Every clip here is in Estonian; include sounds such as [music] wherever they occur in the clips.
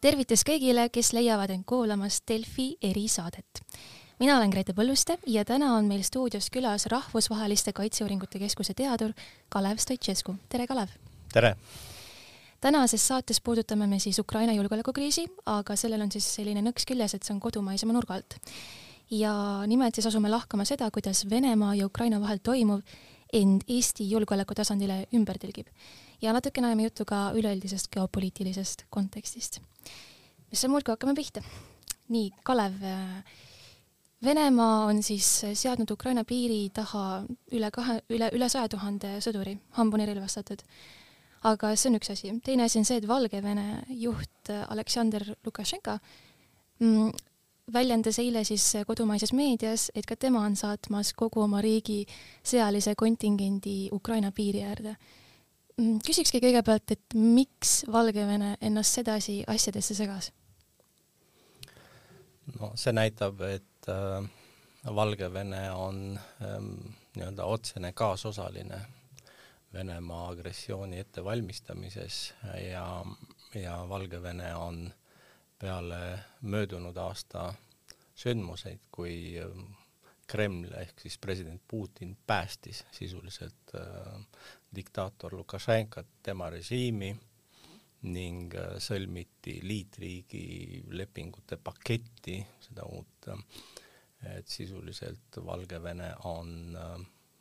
tervitus kõigile, kes leiavad end kuulamas Delfi erisaadet. mina olen Grete Põlluste ja täna on meil stuudios külas Rahvusvaheliste Kaitseuuringute Keskuse teadur Kalev Stoicescu. tere, Kalev! tere! tänases saates puudutame me siis Ukraina julgeolekukriisi, aga sellel on siis selline nõks küljes, et see on kodumaisema nurga alt. ja nimelt siis asume lahkama seda, kuidas Venemaa ja Ukraina vahel toimuv end Eesti julgeoleku tasandile ümber tõlgib ja natukene ajame juttu ka üleüldisest geopoliitilisest kontekstist. mis seal muud, kui hakkame pihta. nii, Kalev, Venemaa on siis seadnud Ukraina piiri taha üle kahe, üle, üle saja tuhande sõduri, hambuni relvastatud. aga see on üks asi. teine asi on see, et Valgevene juht Aleksandr Lukašenka mm, väljendas eile siis kodumaises meedias, et ka tema on saatmas kogu oma riigi sõjalise kontingendi Ukraina piiri äärde küsikski kõigepealt, et miks Valgevene ennast sedasi asjadesse segas? no see näitab, et äh, Valgevene on ähm, nii-öelda otsene kaasosaline Venemaa agressiooni ettevalmistamises ja, ja Valgevene on peale möödunud aasta sündmuseid, kui äh, Kreml ehk siis president Putin päästis sisuliselt äh, diktaator Lukašenkat, tema režiimi ning äh, sõlmiti liitriigi lepingute paketti, seda uut, äh, et sisuliselt Valgevene on äh,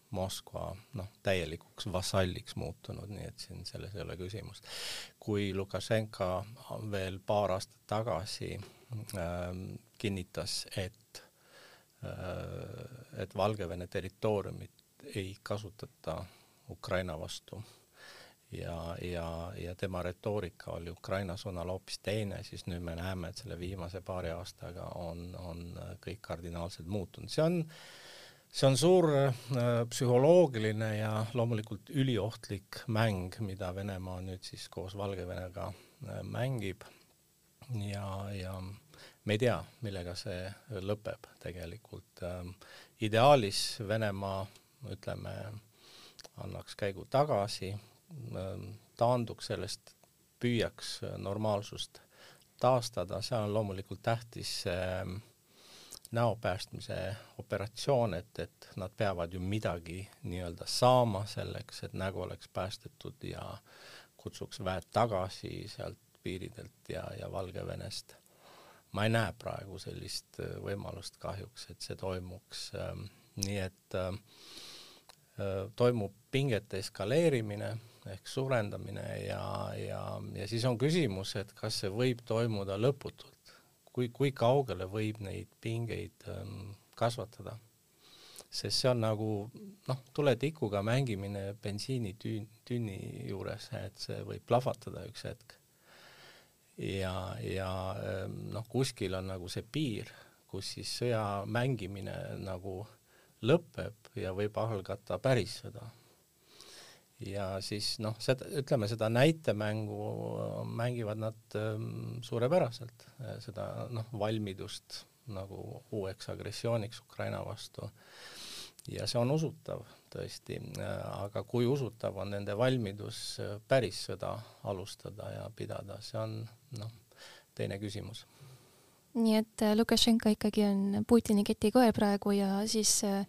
Moskva noh, täielikuks vassalliks muutunud, nii et siin selles ei ole küsimust. kui Lukašenka veel paar aastat tagasi äh, kinnitas, et äh, et Valgevene territooriumit ei kasutata Ukraina vastu ja, ja, ja tema retoorika oli Ukraina suunal hoopis teine, siis nüüd me näeme, et selle viimase paari aastaga on, on kõik kardinaalselt muutunud. see on, see on suur äh, psühholoogiline ja loomulikult üliohtlik mäng, mida Venemaa nüüd siis koos Valgevenega äh, mängib ja, ja me ei tea, millega see lõpeb tegelikult äh,. ideaalis Venemaa, ütleme, annaks käigu tagasi, ähm, taanduks sellest, püüaks normaalsust taastada, seal on loomulikult tähtis see näo päästmise operatsioon, et, et nad peavad ju midagi nii-öelda saama selleks, et nägu oleks päästetud ja kutsuks väed tagasi sealt piiridelt ja, ja Valgevenest. ma ei näe praegu sellist võimalust kahjuks, et see toimuks, ähm, nii et äh, toimub pingete eskaleerimine ehk suurendamine ja, ja, ja siis on küsimus, et kas see võib toimuda lõputult, kui, kui kaugele võib neid pingeid kasvatada. sest see on nagu noh, tuletikuga mängimine bensiinitünni juures, et see võib plahvatada üks hetk. ja, ja noh, kuskil on nagu see piir, kus siis sõja mängimine nagu äh, lõpeb ja võib algata päris sõda. ja siis noh, seda, ütleme seda näitemängu mängivad nad ähm, suurepäraselt, seda noh, valmidust nagu uueks agressiooniks Ukraina vastu. ja see on usutav tõesti, aga kui usutav on nende valmidus päris sõda alustada ja pidada, see on noh, teine küsimus nii et äh, Lukašenka ikkagi on Putini ketikoer praegu ja siis äh,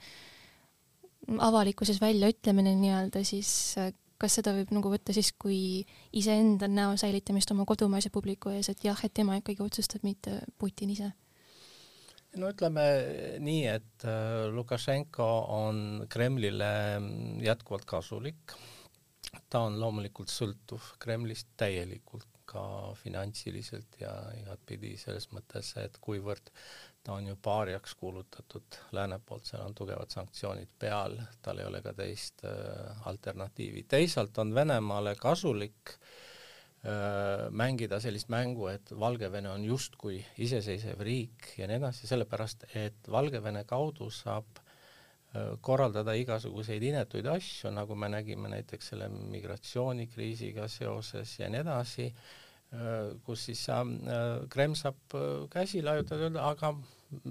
avalikkuses väljaütlemine nii-öelda siis äh, kas seda võib nagu võtta siis kui iseenda näo säilitamist oma kodumaise publiku ees, et jah, et tema ikkagi otsustab, mitte Putin ise? no ütleme nii, et Lukašenko on Kremlile jätkuvalt kasulik. ta on loomulikult sõltuv Kremlist täielikult ka finantsiliselt ja igatpidi selles mõttes, et kuivõrd ta on ju paariaks kuulutatud lääne poolt, seal on tugevad sanktsioonid peal, tal ei ole ka teist äh, alternatiivi. teisalt on Venemaale kasulik äh, mängida sellist mängu, et Valgevene on justkui iseseisev riik ja nii edasi, sellepärast et Valgevene kaudu saab korraldada igasuguseid inetuid asju, nagu me nägime näiteks selle migratsioonikriisiga seoses ja nii edasi Äh, kus siis äh, Kreml saab äh, käsi laiutada, öelda aga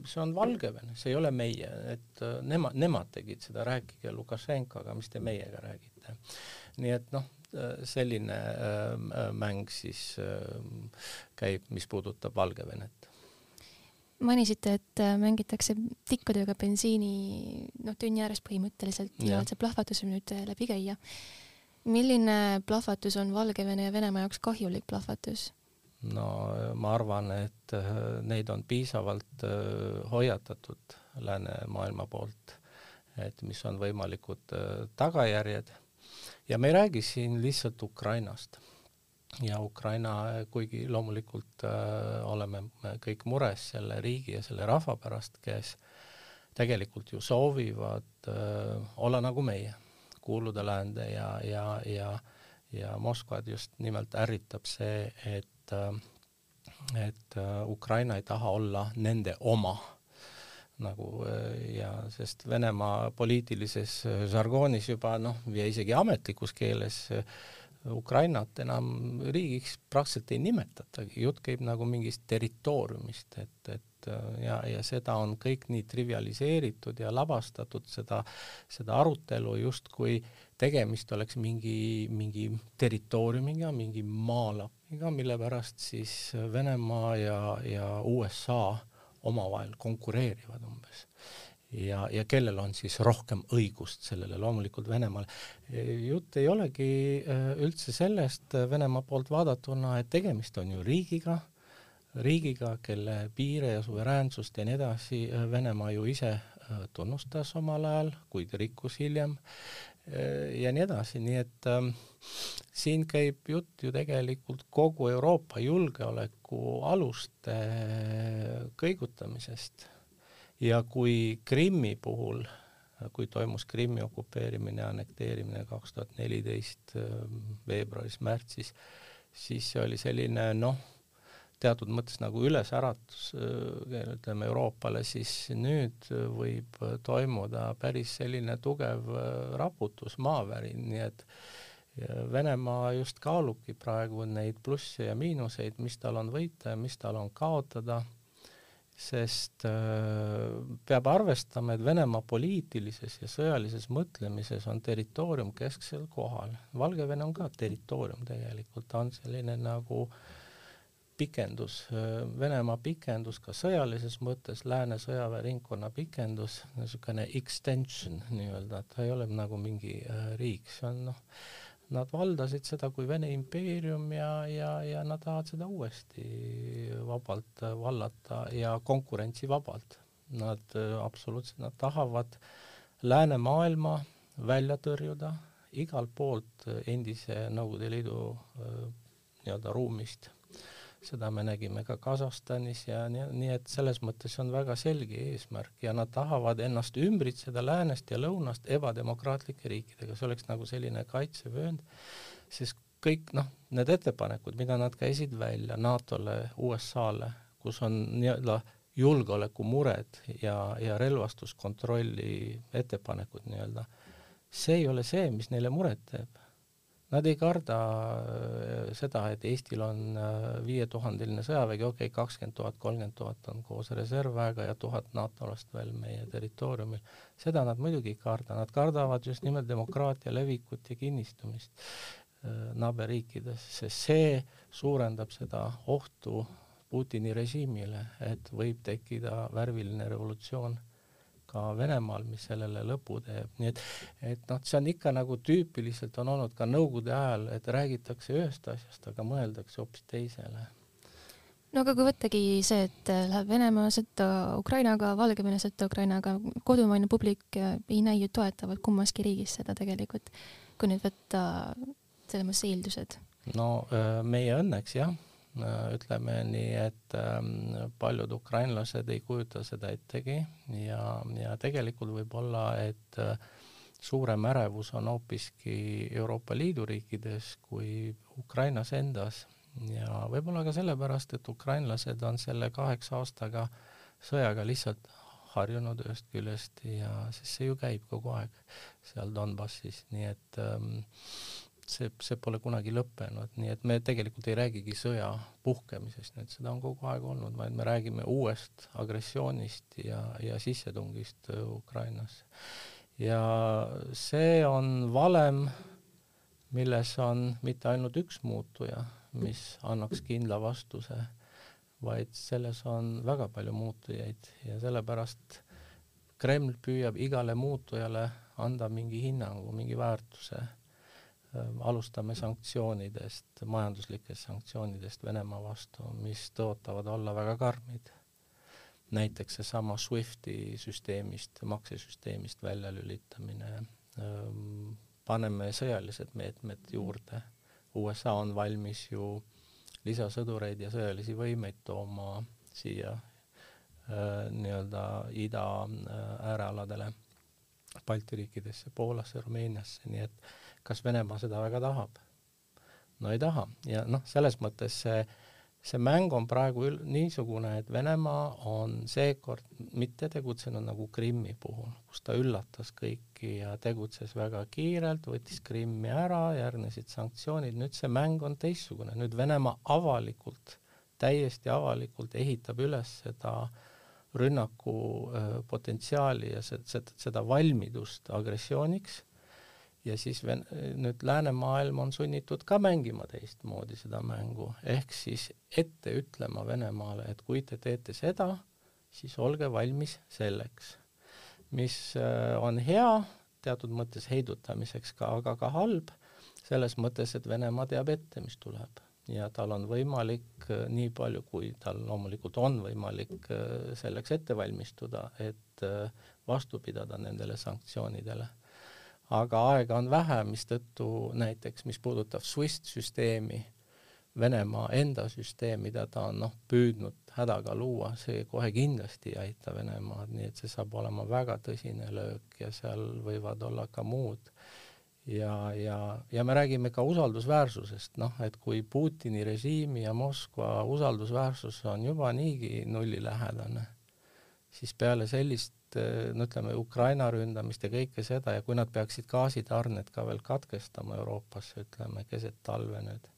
see on Valgevene, see ei ole meie, et äh, nemad, nemad tegid seda, rääkige Lukašenkaga, mis te meiega räägite. nii et noh, äh, selline äh, mäng siis äh, käib, mis puudutab Valgevenet mainisite, et äh, mängitakse tikkudega bensiini noh, tünni ääres põhimõtteliselt ja, ja see plahvatus võib nüüd läbi käia. milline plahvatus on Valgevene ja Venemaa jaoks kahjulik plahvatus? no ma arvan, et äh, neid on piisavalt äh, hoiatatud läänemaailma poolt, et mis on võimalikud äh, tagajärjed ja me ei räägi siin lihtsalt Ukrainast ja Ukraina, kuigi loomulikult äh, oleme kõik mures selle riigi ja selle rahva pärast, kes tegelikult ju soovivad äh, olla nagu meie, kuuluda läände ja, ja, ja ja Moskvad just nimelt ärritab see, et et, et äh, Ukraina ei taha olla nende oma. Nagu äh, ja sest Venemaa poliitilises äh, žargoonis juba noh, ja isegi ametlikus keeles Ukrainat enam riigiks praktiliselt ei nimetatagi, jutt käib nagu mingist territooriumist, et, et ja, ja seda on kõik nii trivialiseeritud ja lavastatud, seda, seda arutelu justkui tegemist oleks mingi, mingi territooriumiga, mingi maalapiga, mille pärast siis Venemaa ja, ja USA omavahel konkureerivad umbes. Ja, ja kellel on siis rohkem õigust sellele, loomulikult Venemaal. jutt ei olegi äh, üldse sellest Venemaa poolt vaadatuna, et tegemist on ju riigiga, riigiga, kelle piire ja suveräänsust ja nii edasi äh, Venemaa ju ise äh, tunnustas omal ajal, kuid rikkus hiljem ja nii edasi, nii et ähm, siin käib jutt ju tegelikult kogu Euroopa julgeoleku aluste kõigutamisest. Ja kui Krimmi puhul, kui toimus Krimmi okupeerimine, annekteerimine kaks tuhat neliteist ähm, veebruaris-märtsis, siis see oli selline noh, teatud mõttes nagu ülesäratus äh, ütleme Euroopale, siis nüüd võib toimuda päris selline tugev äh, raputus, maavärin, nii et Venemaa just kaalubki praegu neid plusse ja miinuseid, mis tal on võita ja mis tal on kaotada, sest äh, peab arvestama, et Venemaa poliitilises ja sõjalises mõtlemises on territoorium kesksel kohal. Valgevene on ka territoorium tegelikult, ta on selline nagu äh, pikendus, Venemaa pikendus ka sõjalises mõttes, Lääne sõjaväeringkonna pikendus, niisugune extension nii-öelda, et ta ei ole nagu mingi äh, riik, see on noh, nad valdasid seda kui Vene impeerium ja, ja, ja nad tahavad seda uuesti vabalt vallata ja konkurentsivabalt. Nad äh, absoluutselt, nad tahavad läänemaailma välja tõrjuda igalt poolt endise Nõukogude Liidu äh, nii-öelda ruumist seda me nägime ka Kasahstanis ja nii, nii et selles mõttes on väga selge eesmärk ja nad tahavad ennast ümbritseda läänest ja lõunast ebademokraatlike riikidega, see oleks nagu selline kaitsevöönd, sest kõik noh, need ettepanekud, mida nad käisid välja NATO-le, USA-le, kus on nii-öelda julgeolekumured ja, ja relvastuskontrolli ettepanekud nii-öelda, see ei ole see, mis neile muret teeb Nad ei karda äh, seda, et Eestil on äh, viietuhandeline sõjavägi, okei okay,, kakskümmend tuhat, kolmkümmend tuhat on koos reservväega ja tuhat NATO-last veel meie territooriumil. seda nad muidugi ei karda, nad kardavad just nimelt demokraatia levikut ja kinnistumist äh, naaberriikides, sest see suurendab seda ohtu Putini režiimile, et võib tekkida värviline revolutsioon ka Venemaal, mis sellele lõpu teeb, nii et et noh, see on ikka nagu tüüpiliselt on olnud ka Nõukogude ajal, et räägitakse ühest asjast, aga mõeldakse hoopis teisele. No aga kui võttagi see, et läheb Venemaa sõtta Ukrainaga, Valgevene sõtta Ukrainaga, kodumaine publik ei näi ju toetavat kummaski riigis seda tegelikult, kui nüüd võtta selles mõttes eeldused. no äh, meie õnneks jah. Äh, ütleme nii, et ähm, paljud ukrainlased ei kujuta seda ettegi ja, ja tegelikult võib olla, et äh, suurem ärevus on hoopiski Euroopa Liidu riikides kui Ukrainas endas. Ja võib-olla ka sellepärast, et ukrainlased on selle kaheksa aastaga sõjaga lihtsalt harjunud ühest küljest ja siis see ju käib kogu aeg seal Donbassis, nii et ähm, see, see pole kunagi lõppenud, nii et me tegelikult ei räägigi sõja puhkemisest, et seda on kogu aeg olnud, vaid me räägime uuest agressioonist ja, ja sissetungist Ukrainasse. ja see on valem, milles on mitte ainult üks muutuja, mis annaks kindla vastuse, vaid selles on väga palju muutujaid ja sellepärast Kreml püüab igale muutujale anda mingi hinnangu, mingi väärtuse alustame sanktsioonidest, majanduslikest sanktsioonidest Venemaa vastu, mis tõotavad olla väga karmid. näiteks seesama SWIFTi süsteemist, maksesüsteemist väljalülitamine, ehm, paneme sõjalised meetmed juurde, USA on valmis ju lisasõdureid ja sõjalisi võimeid tooma siia äh, nii-öelda ida äärealadele, Balti riikidesse, Poolasse, Rumeeniasse, nii et äh, kas Venemaa seda väga tahab? no ei taha. Ja noh, selles mõttes see, see mäng on praegu ül-, niisugune, et Venemaa on seekord mitte tegutsenud nagu Krimmi puhul, kus ta üllatas kõiki ja tegutses väga kiirelt, võttis Krimmi ära, järgnesid sanktsioonid, nüüd see mäng on teistsugune, nüüd Venemaa avalikult, täiesti avalikult ehitab üles seda rünnaku äh, potentsiaali ja seda, seda valmidust agressiooniks ja siis ven-, nüüd läänemaailm on sunnitud ka mängima teistmoodi seda mängu, ehk siis ette ütlema Venemaale, et kui te teete seda, siis olge valmis selleks. mis äh, on hea teatud mõttes heidutamiseks ka, aga ka halb selles mõttes, et Venemaa teab ette, mis tuleb. Ja tal on võimalik äh, nii palju, kui tal loomulikult on võimalik äh, selleks ette valmistuda, et vastu pidada nendele sanktsioonidele aga aega on vähe, mistõttu näiteks, mis puudutab SWIFT süsteemi, Venemaa enda süsteem, mida ta on noh, püüdnud hädaga luua, see kohe kindlasti ei aita Venemaad, nii et see saab olema väga tõsine löök ja seal võivad olla ka muud. Ja, ja, ja me räägime ka usaldusväärsusest, noh, et kui Putini režiimi ja Moskva usaldusväärsus on juba niigi nullilähedane, siis peale sellist no ütleme, Ukraina ründamist ja kõike seda ja kui nad peaksid gaasitarned ka veel katkestama Euroopasse, ütleme, keset talve nüüd,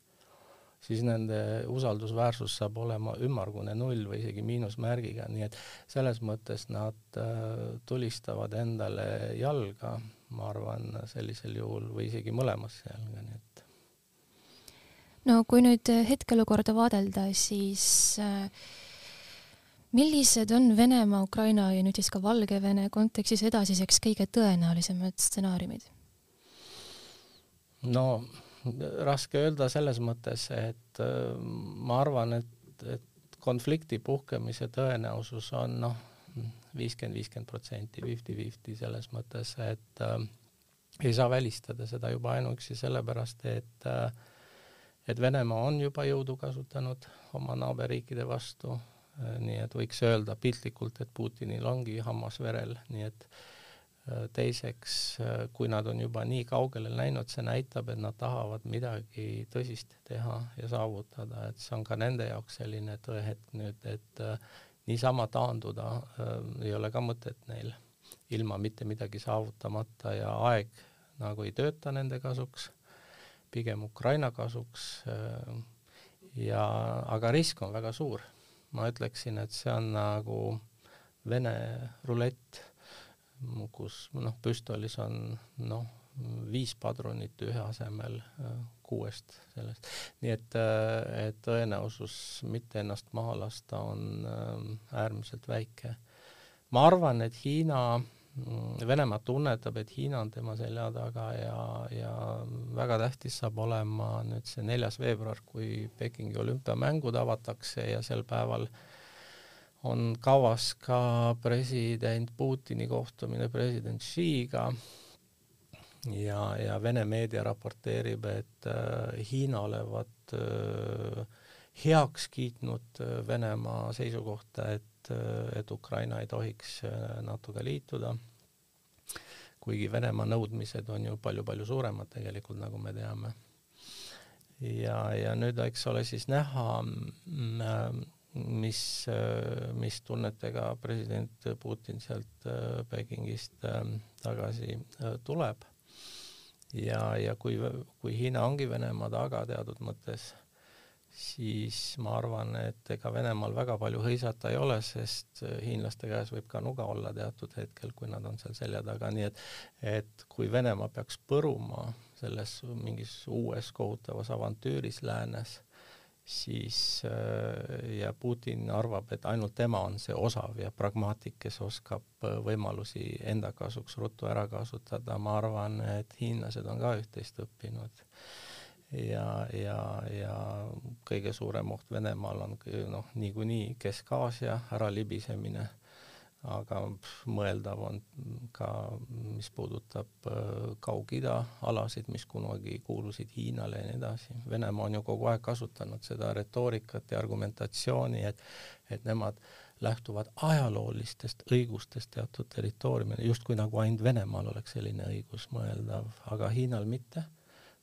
siis nende usaldusväärsus saab olema ümmargune null või isegi miinusmärgiga, nii et selles mõttes nad äh, tulistavad endale jalga, ma arvan, sellisel juhul või isegi mõlemasse jalga, nii et no kui nüüd hetkeolukorda vaadelda, siis äh, millised on Venemaa, Ukraina ja nüüd siis ka Valgevene kontekstis edasiseks kõige tõenäolisemad stsenaariumid? no raske öelda selles mõttes, et äh, ma arvan, et, et konflikti puhkemise tõenäosus on noh, viiskümmend, viiskümmend protsenti, fifty-fifty selles mõttes, et äh, ei saa välistada seda juba ainuüksi sellepärast, et äh, et Venemaa on juba jõudu kasutanud oma naaberriikide vastu, nii et võiks öelda piltlikult, et Putinil ongi hammas verel, nii et äh, teiseks, äh, kui nad on juba nii kaugele läinud, see näitab, et nad tahavad midagi tõsist teha ja saavutada, et see on ka nende jaoks selline tõehetk nüüd, et niisama taanduda äh, ei ole ka mõtet neil ilma mitte midagi saavutamata ja aeg nagu ei tööta nende kasuks, pigem Ukraina kasuks äh, ja aga risk on väga suur ma ütleksin, et see on nagu Vene rulett, kus noh, püstolis on noh, viis padrunit ühe asemel äh, kuuest sellest, nii et, äh, et tõenäosus mitte ennast maha lasta on äh, äärmiselt väike. ma arvan, et Hiina mm, Venemaa tunnetab, et Hiina on tema selja taga ja, ja väga tähtis saab olema nüüd see neljas veebruar, kui Pekingi olümpiamängud avatakse ja sel päeval on kavas ka president Putini kohtumine president Xiga. Ja, ja Vene meedia raporteerib, et äh, Hiina olevat äh, heaks kiitnud äh, Venemaa seisukohta, et äh,, et Ukraina ei tohiks äh, NATO-ga liituda, kuigi Venemaa nõudmised on ju palju-palju suuremad tegelikult, nagu me teame. ja, ja nüüd eks ole siis näha äh, mis, mis tunnetega president Putin sealt äh, Pekingist tagasi äh, tuleb. ja, ja kui, kui Hiina ongi Venemaa taga teatud mõttes, siis ma arvan, et ega Venemaal väga palju hõisata ei ole, sest hiinlaste käes võib ka nuga olla teatud hetkel, kui nad on seal selja taga, nii et et kui Venemaa peaks põruma selles mingis uues kohutavas avantüüris läänes, siis äh, ja Putin arvab, et ainult tema on see osav ja pragmaatik, kes oskab äh, võimalusi enda kasuks ruttu ära kasutada, ma arvan, et hiinlased on ka üht-teist õppinud. Ja, ja, ja kõige suurem oht Venemaal on noh, niikuinii Kesk-Aasia äralibisemine aga mõeldav on ka, mis puudutab äh, Kaug-Ida alasid, mis kunagi kuulusid Hiinale ja nii edasi. Venemaa on ju kogu aeg kasutanud seda retoorikat ja argumentatsiooni, et et nemad lähtuvad ajaloolistest õigustest teatud territooriumil, justkui nagu ainult Venemaal oleks selline õigus mõeldav, aga Hiinal mitte.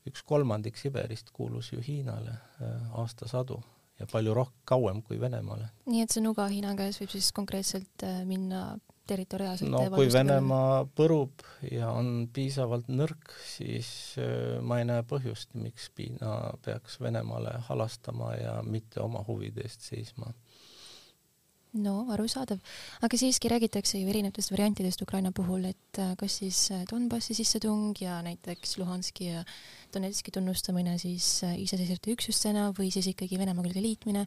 Üks kolmandik Siberist kuulus ju Hiinale äh, aastasadu ja palju rohkem, kauem kui Venemaale. nii et see nuga Hiina käes võib siis konkreetselt äh, minna territoriaalselt no kui Venemaa põrub ja on piisavalt nõrk, siis äh, ma ei näe põhjust, miks Hiina peaks Venemaale halastama ja mitte oma huvide eest seisma no arusaadav, aga siiski räägitakse ju erinevatest variantidest Ukraina puhul, et äh, kas siis äh, Donbassi sissetung ja näiteks Luhanski ja Donetski tunnustamine siis äh, iseseisvate üksustena või siis ikkagi Venemaa külge liitmine,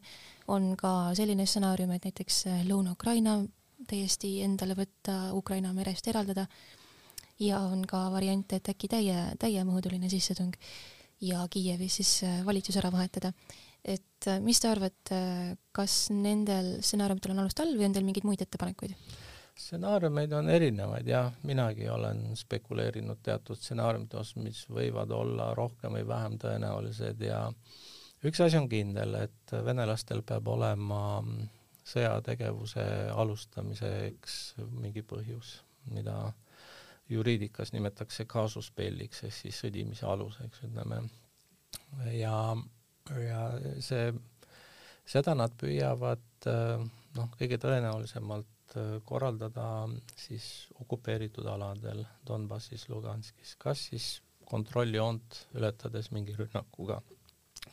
on ka selline stsenaarium, et näiteks Lõuna-Ukraina täiesti endale võtta, Ukraina merest eraldada. Ja on ka variant, et äkki täie, täiemõõduline sissetung ja Kiievis siis valitsus ära vahetada et äh, mis te arvate, kas nendel stsenaariumitel on alust all või on teil mingeid muid ettepanekuid? stsenaariumeid on erinevaid jah, minagi olen spekuleerinud teatud stsenaariumite osas, mis võivad olla rohkem või vähem tõenäolised ja üks asi on kindel, et venelastel peab olema sõjategevuse alustamiseks mingi põhjus, mida juriidikas nimetatakse kaasusbelliks ehk siis sõdimise aluseks, ütleme. ja ja see, seda nad püüavad äh, noh, kõige tõenäolisemalt äh, korraldada siis okupeeritud aladel Donbassis, Luganskis, kas siis kontrolljoont ületades mingi rünnakuga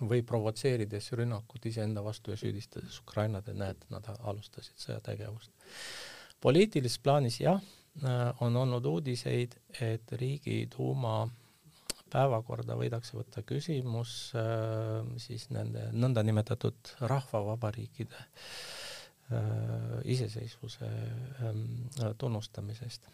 või provotseerides rünnakut iseenda vastu ja süüdistades Ukrainat, et näed, nad alustasid sõjategevust. poliitilises plaanis jah, äh, on olnud uudiseid, et Riigiduuma päevakorda võidakse võtta küsimus äh, siis nende nõndanimetatud rahvavabariikide äh, iseseisvuse ähm, tunnustamisest.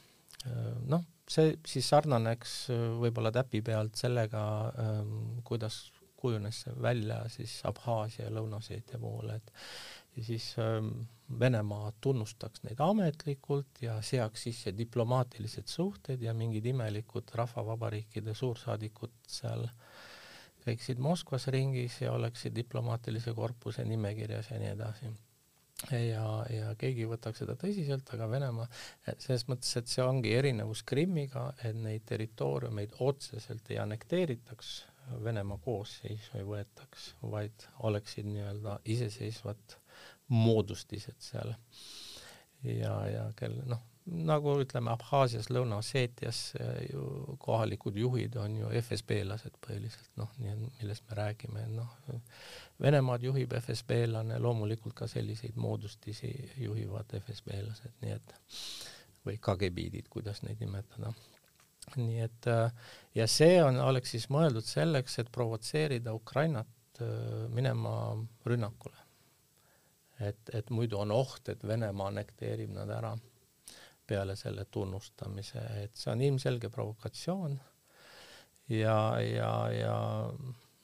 Äh, noh, see siis sarnaneks võib-olla täpi pealt sellega, ähm, kuidas kujunes see välja siis Abhaasia ja Lõuna-Osseetia puhul, et ja siis ähm, Venemaa tunnustaks neid ametlikult ja seaks sisse diplomaatilised suhted ja mingid imelikud rahvavabariikide suursaadikud seal käiksid Moskvas ringis ja oleksid diplomaatilise korpuse nimekirjas ja nii edasi. ja, ja keegi ei võtaks seda tõsiselt, aga Venemaa, selles mõttes, et see ongi erinevus Krimmiga, et neid territooriumeid otseselt ei annekteeritaks, Venemaa koosseisu ei võetaks, vaid oleksid nii-öelda iseseisvad moodustised seal. ja, ja kel noh, nagu ütleme, Abhaasias, Lõuna-Osseetias ju kohalikud juhid on ju FSB-lased põhiliselt, noh, nii millest me räägime, noh, Venemaad juhib FSB-lane, loomulikult ka selliseid moodustisi juhivad FSB-lased, nii et või KGB-did, kuidas neid nimetada. nii et ja see on, oleks siis mõeldud selleks, et provotseerida Ukrainat minema rünnakule et, et muidu on oht, et Venemaa annekteerib nad ära peale selle tunnustamise, et see on ilmselge provokatsioon ja, ja, ja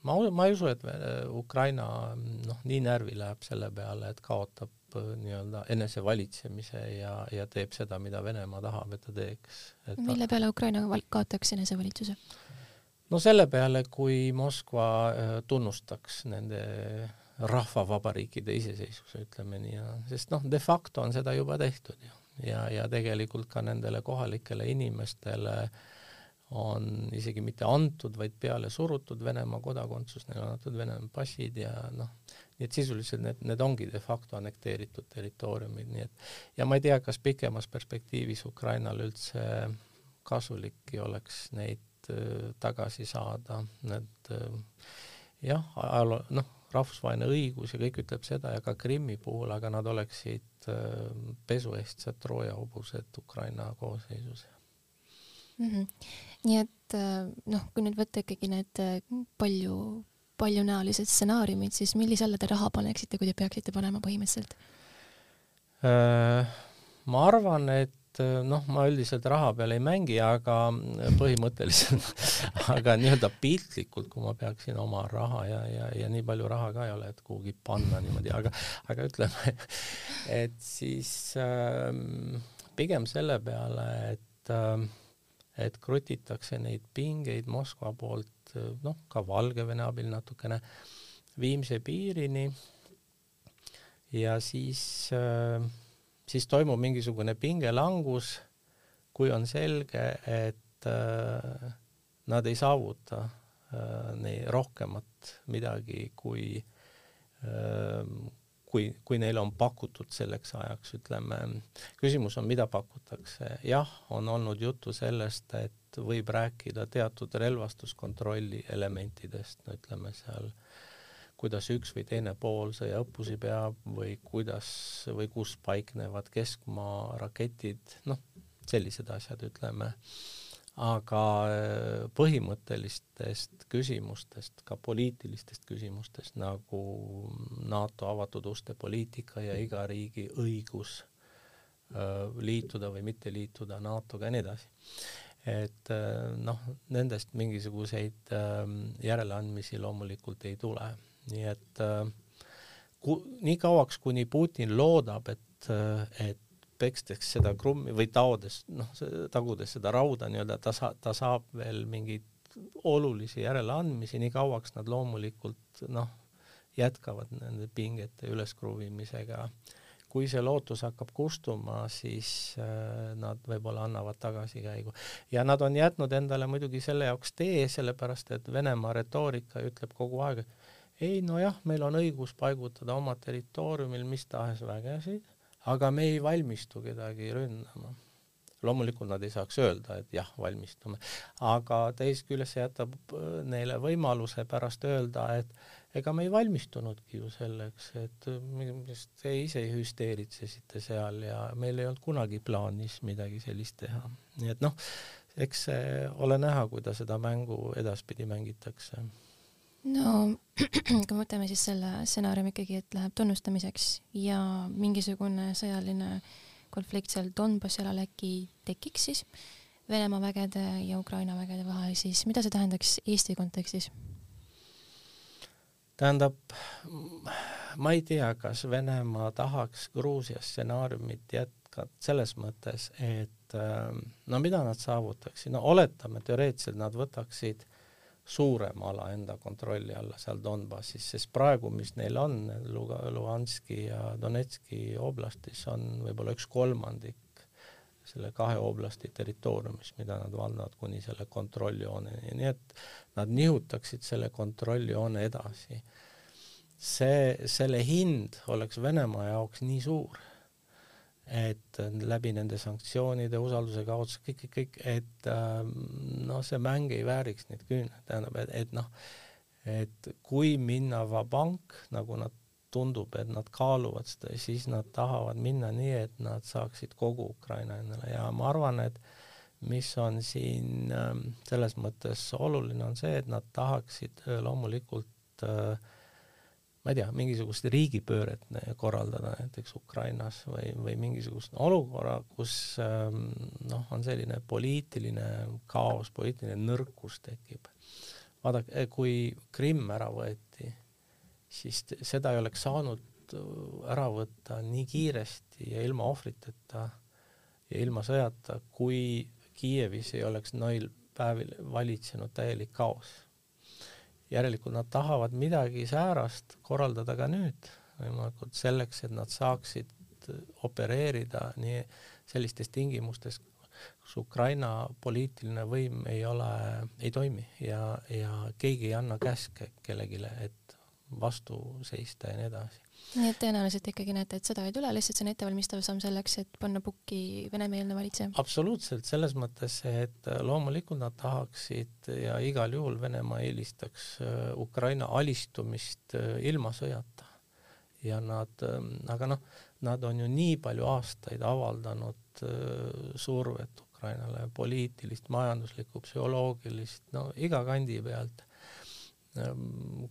ma, ma ei usu, et Ukraina noh, nii närvi läheb selle peale, et kaotab äh, nii-öelda enesevalitsemise ja, ja teeb seda, mida Venemaa tahab, et ta teeks. mille peale Ukraina kaotaks enesevalitsuse? no selle peale, kui Moskva äh, tunnustaks nende rahvavabariikide iseseisvuse, ütleme nii, ja sest noh, de facto on seda juba tehtud ju. Ja, ja tegelikult ka nendele kohalikele inimestele on isegi mitte antud, vaid peale surutud Venemaa kodakondsus, neile on antud Venemaa passid ja noh, nii et sisuliselt need, need ongi de facto annekteeritud territooriumid, nii et ja ma ei tea, kas pikemas perspektiivis Ukrainal üldse kasulikki oleks neid äh, tagasi saada, need äh, jah, ajaloo, noh, rahvusvaheline õigus ja kõik ütleb seda ja ka Krimmi puhul, aga nad oleksid äh, pesuehtsad Trooja hobused Ukraina koosseisus mm. -hmm. nii et noh, kui nüüd võtta ikkagi need palju, paljunäolised stsenaariumid, siis millise alla te raha paneksite, kui te peaksite panema põhimõtteliselt? ma arvan, et Äh, noh, ma üldiselt raha peal ei mängi, aga äh, põhimõtteliselt [laughs] aga nii-öelda piltlikult, kui ma peaksin oma raha ja, ja, ja nii palju raha ka ei ole, et kuhugi panna niimoodi, aga, aga ütleme, [laughs] et siis äh, pigem selle peale, et äh, et krutitakse neid pingeid Moskva poolt, äh, noh, ka Valgevene abil natukene, Viimse piirini. Ja siis äh, siis toimub mingisugune pingelangus, kui on selge, et äh, nad ei saavuta äh, nii rohkemat midagi, kui äh, kui, kui neile on pakutud selleks ajaks, ütleme, küsimus on, mida pakutakse. jah, on olnud juttu sellest, et võib rääkida teatud relvastuskontrolli elementidest, no ütleme seal äh, kuidas üks või teine pool sõjaõppusi peab või kuidas või kus paiknevad keskmaa raketid, noh, sellised asjad, ütleme. aga äh, põhimõttelistest küsimustest, ka poliitilistest küsimustest nagu NATO avatud uste poliitika ja iga riigi õigus äh, liituda või mitte liituda NATO-ga ja nii edasi et äh, noh, nendest mingisuguseid järeleandmisi loomulikult ei tule nii et äh, ku, nii kauaks, kuni Putin loodab, et, äh, et pekstakse seda krummi või taodes, noh, tagudes seda rauda nii-öelda, ta sa-, ta saab veel mingeid olulisi järeleandmisi, nii kauaks nad loomulikult noh, jätkavad nende pingete üleskruvimisega. kui see lootus hakkab kustuma, siis äh, nad võib-olla annavad tagasikäigu. ja nad on jätnud endale muidugi selle jaoks tee, sellepärast et Venemaa retoorika ütleb kogu aeg, et ei nojah, meil on õigus paigutada oma territooriumil mis tahes vägesid, aga me ei valmistu kedagi ründama. loomulikult nad ei saaks öelda, et jah, valmistume, aga teisest küljest see jätab äh, neile võimaluse pärast öelda, et ega me ei valmistunudki ju selleks, et äh, te ise hüsteeritsesite seal ja meil ei olnud kunagi plaanis midagi sellist teha. nii et noh, eks ole näha, kuidas seda mängu edaspidi mängitakse no kui me võtame siis selle stsenaariumi ikkagi, et läheb tunnustamiseks ja mingisugune sõjaline konflikt seal Donbassi alal äkki tekiks siis Venemaa vägede ja Ukraina vägede vahel, siis mida see tähendaks Eesti kontekstis? tähendab, ma ei tea, kas Venemaa tahaks Gruusia stsenaariumit jätkata selles mõttes, et no mida nad saavutaksid, no oletame teoreetiliselt nad võtaksid suurema ala enda kontrolli alla seal Donbassis, sest praegu, mis neil on Luga-, Luhanski ja Donetski oblastis, on võib-olla üks kolmandik selle kahe oblasti territooriumist, mida nad valdavad kuni selle kontrolljooneni, nii et nad nihutaksid selle kontrolljoone edasi. see, selle hind oleks Venemaa jaoks nii suur et läbi nende sanktsioonide, usalduse kaotuse, kõik, kõik, kõik, et ähm, noh, see mäng ei vääriks neid küüneid, tähendab, et, et noh, et kui minna vabank, nagu nad tundub, et nad kaaluvad seda, siis nad tahavad minna nii, et nad saaksid kogu Ukraina endale. Ja ma arvan, et mis on siin ähm, selles mõttes oluline, on see, et nad tahaksid äh, loomulikult äh, ma ei tea, mingisugust riigipööret korraldada näiteks Ukrainas või, või mingisugust olukorra, kus ähm, noh, on selline poliitiline kaos, poliitiline nõrkus tekib. vaadake, eh, kui Krimm ära võeti, siis seda ei oleks saanud ära võtta nii kiiresti ja ilma ohvriteta ja ilma sõjata, kui Kiievis ei oleks neil päevil valitsenud täielik kaos järelikult nad tahavad midagi säärast korraldada ka nüüd võimalikult selleks, et nad saaksid opereerida nii sellistes tingimustes, kus Ukraina poliitiline võim ei ole, ei toimi ja, ja keegi ei anna käske kellelegi, et vastu seista ja nii edasi. Nii et tõenäoliselt ikkagi näete, et sõda ei tule, lihtsalt see on ettevalmistav samm selleks, et panna pukki venemeelne valitseja? absoluutselt, selles mõttes, et loomulikult nad tahaksid ja igal juhul Venemaa eelistaks äh, Ukraina alistumist äh, ilma sõjata. ja nad, ähm, aga noh, nad on ju nii palju aastaid avaldanud äh, survet Ukrainale, poliitilist, majanduslikku, psühholoogilist, no iga kandi pealt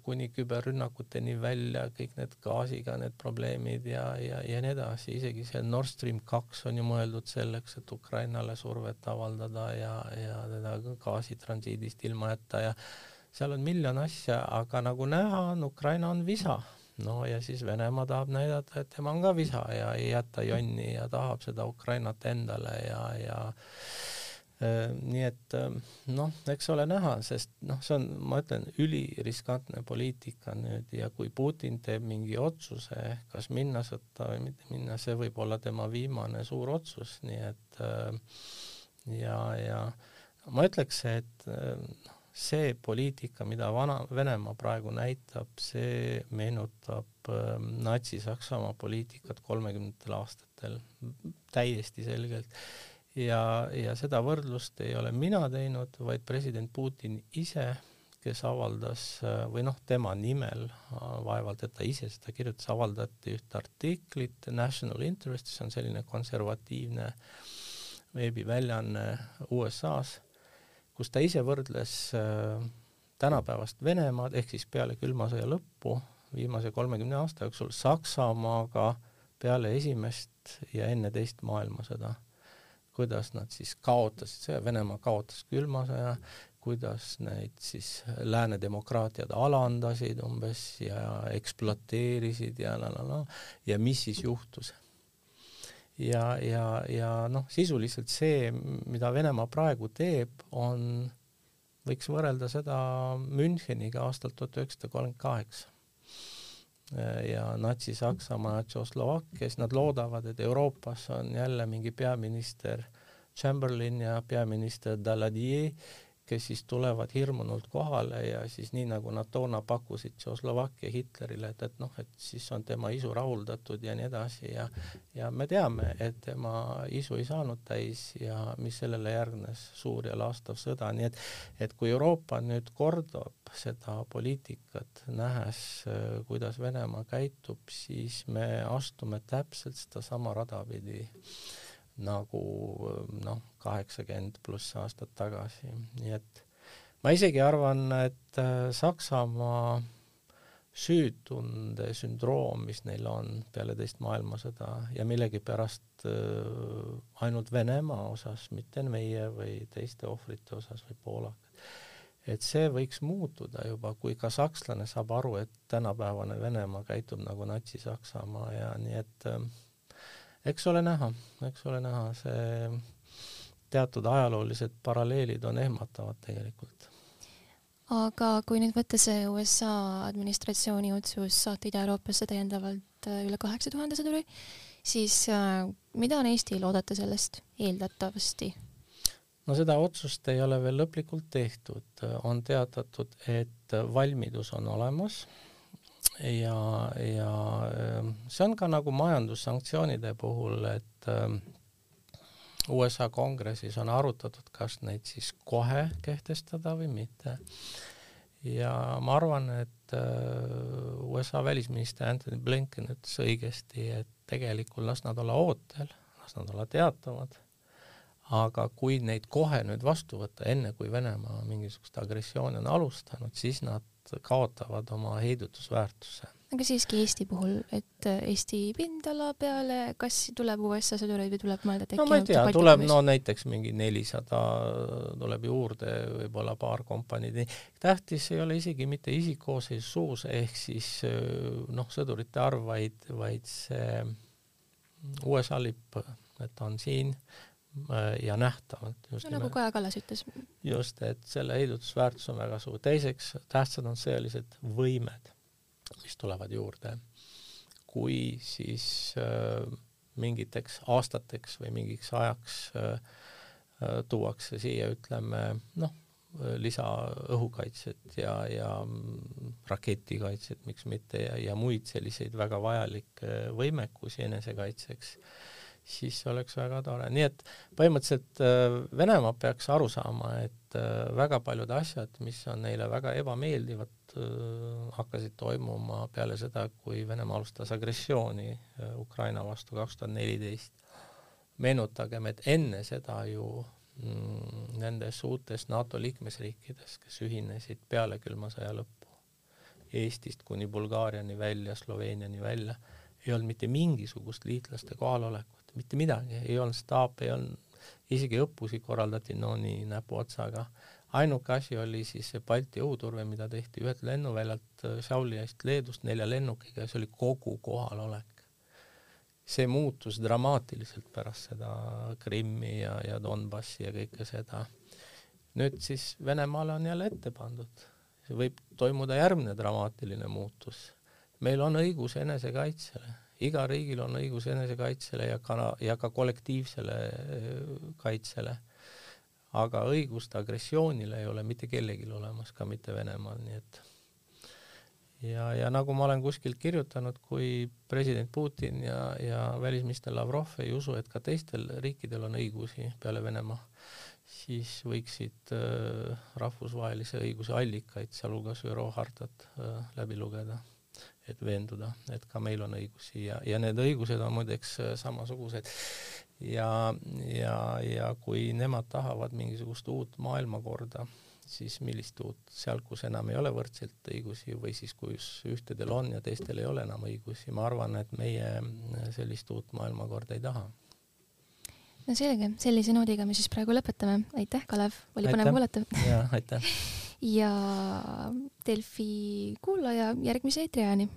kuni küberrünnakuteni välja, kõik need gaasiga need probleemid ja, ja, ja nii edasi, isegi see Nord Stream kaks on ju mõeldud selleks, et Ukrainale survet avaldada ja, ja teda gaasitransiidist ilma jätta ja seal on miljon asja, aga nagu näha on, Ukraina on visa. no ja siis Venemaa tahab näidata, et tema on ka visa ja ei jäta jonni ja tahab seda Ukrainat endale ja, ja nii et ähm, noh, eks ole näha, sest noh, see on, ma ütlen, üliriskantne poliitika nüüd ja kui Putin teeb mingi otsuse, kas minna sõtta või mitte minna, see võib olla tema viimane suur otsus, nii et äh, ja, ja ma ütleks, et äh, see poliitika, mida vana Venemaa praegu näitab, see meenutab ähm, Natsi-Saksamaa poliitikat kolmekümnendatel aastatel täiesti selgelt ja, ja seda võrdlust ei ole mina teinud, vaid president Putin ise, kes avaldas või noh, tema nimel, vaevalt et ta ise seda kirjutas, avaldati ühte artiklit National Interest, see on selline konservatiivne veebiväljaanne USA-s, kus ta ise võrdles äh, tänapäevast Venemaad ehk siis peale külma sõja lõppu viimase kolmekümne aasta jooksul Saksamaaga peale esimest ja enne teist maailmasõda kuidas nad siis kaotasid sõja, Venemaa kaotas külma sõja, kuidas neid siis lääne demokraatiad alandasid umbes ja ekspluateerisid ja la la la ja mis siis juhtus. ja, ja, ja noh, sisuliselt see, mida Venemaa praegu teeb, on, võiks võrrelda seda Müncheniga aastal tuhat üheksasada kolmkümmend kaheksa ja Natsi-Saksamaa Tšehhoslovakkias, nad loodavad, et Euroopas on jälle mingi peaminister Chamberlain ja peaminister Daladier, kes siis tulevad hirmunult kohale ja siis nii, nagu nad toona pakkusid Tšehhoslovakkia Hitlerile, et, et noh, et siis on tema isu rahuldatud ja nii edasi ja ja me teame, et tema isu ei saanud täis ja mis sellele järgnes, suur ja laastav sõda, nii et et kui Euroopa nüüd kordab seda poliitikat, nähes, kuidas Venemaa käitub, siis me astume täpselt sedasama rada pidi nagu noh, kaheksakümmend pluss aastat tagasi, nii et ma isegi arvan, et äh, Saksamaa süütunde sündroom, mis neil on peale teist maailmasõda ja millegipärast äh, ainult Venemaa osas, mitte meie või teiste ohvrite osas või poolakad, et see võiks muutuda juba, kui ka sakslane saab aru, et tänapäevane Venemaa käitub nagu Natsi-Saksamaa ja nii et äh, eks ole näha, eks ole näha, see teatud ajaloolised paralleelid on ehmatavad tegelikult. aga kui nüüd võtta see USA administratsiooni otsus saata Ida-Euroopasse täiendavalt äh, üle kaheksa tuhande sõduri, siis äh, mida on Eestil oodata sellest eeldatavasti? no seda otsust ei ole veel lõplikult tehtud, on teatatud, et valmidus on olemas ja, ja ähm, see on ka nagu majandussanktsioonide puhul, et ähm, USA kongressis on arutatud, kas neid siis kohe kehtestada või mitte. ja ma arvan, et äh, USA välisminister Anthony Blinken ütles õigesti, et tegelikult las nad olla ootel, las nad olla teatavad, aga kui neid kohe nüüd vastu võtta, enne kui Venemaa mingisugust agressiooni on alustanud, siis nad kaotavad oma heidutusväärtuse. aga siiski Eesti puhul, et äh, Eesti pindala peale, kas tuleb USA sõdureid või tuleb mõelda, et no ma ei tea, tuleb no näiteks mingi nelisada tuleb juurde, võib-olla paar kompaniid, tähtis ei ole isegi mitte isikkoosseis suus, ehk siis äh, noh, sõdurite arv, vaid, vaid see USA lipp, et on siin ja nähtavalt. no nagu Kaja Kallas ütles. just, et selle heidutusväärtus on väga suur. teiseks, tähtsad on sõjalised võimed, mis tulevad juurde. kui siis äh, mingiteks aastateks või mingiks ajaks äh, äh, tuuakse siia, ütleme noh, lisaõhukaitset ja, ja raketikaitset, miks mitte, ja, ja muid selliseid väga vajalikke võimekusi enesekaitseks, siis oleks väga tore, nii et põhimõtteliselt äh, Venemaa peaks aru saama, et äh, väga paljud asjad, mis on neile väga ebameeldivad, hakkasid toimuma peale seda, kui Venemaa alustas agressiooni Ukraina vastu kaks tuhat neliteist. meenutagem, et enne seda ju Mm, nendes uutes NATO liikmesriikides, kes ühinesid peale külma sõja lõppu, Eestist kuni Bulgaariani välja, Sloveeniani välja, ei olnud mitte mingisugust liitlaste kohalolekut, mitte midagi, ei olnud staape, ei olnud, isegi õppusi korraldati no nii näpuotsaga. ainuke asi oli siis see Balti õhuturve, mida tehti ühelt lennuväljalt Šiauliast Leedust nelja lennukiga ja see oli kogu kohalolek see muutus dramaatiliselt pärast seda Krimmi ja, ja Donbassi ja kõike seda. nüüd siis Venemaale on jälle ette pandud, võib toimuda järgmine dramaatiline muutus. meil on õigus enesekaitsele, igal riigil on õigus enesekaitsele ja ka, ja ka kollektiivsele äh, kaitsele. aga õigust agressioonile ei ole mitte kellelgi olemas, ka mitte Venemaal, nii et ja, ja nagu ma olen kuskilt kirjutanud, kui president Putin ja, ja välisminister Lavrov ei usu, et ka teistel riikidel on õigusi peale Venemaa, siis võiksid äh, rahvusvahelise õiguse allikaid, sealhulgas ÜRO hartat äh, läbi lugeda, et veenduda, et ka meil on õigusi ja, ja need õigused on muideks äh, samasugused. ja, ja, ja kui nemad tahavad mingisugust uut maailmakorda, siis millist uut, seal, kus enam ei ole võrdselt õigusi või siis kus ühtedel on ja teistel ei ole enam õigusi, ma arvan, et meie sellist uut maailmakorda ei taha. no selge, sellise noodiga me siis praegu lõpetame, aitäh, Kalev, oli põnev kuulata. jaa, aitäh [laughs] ja Delfi kuulaja järgmise eetriajani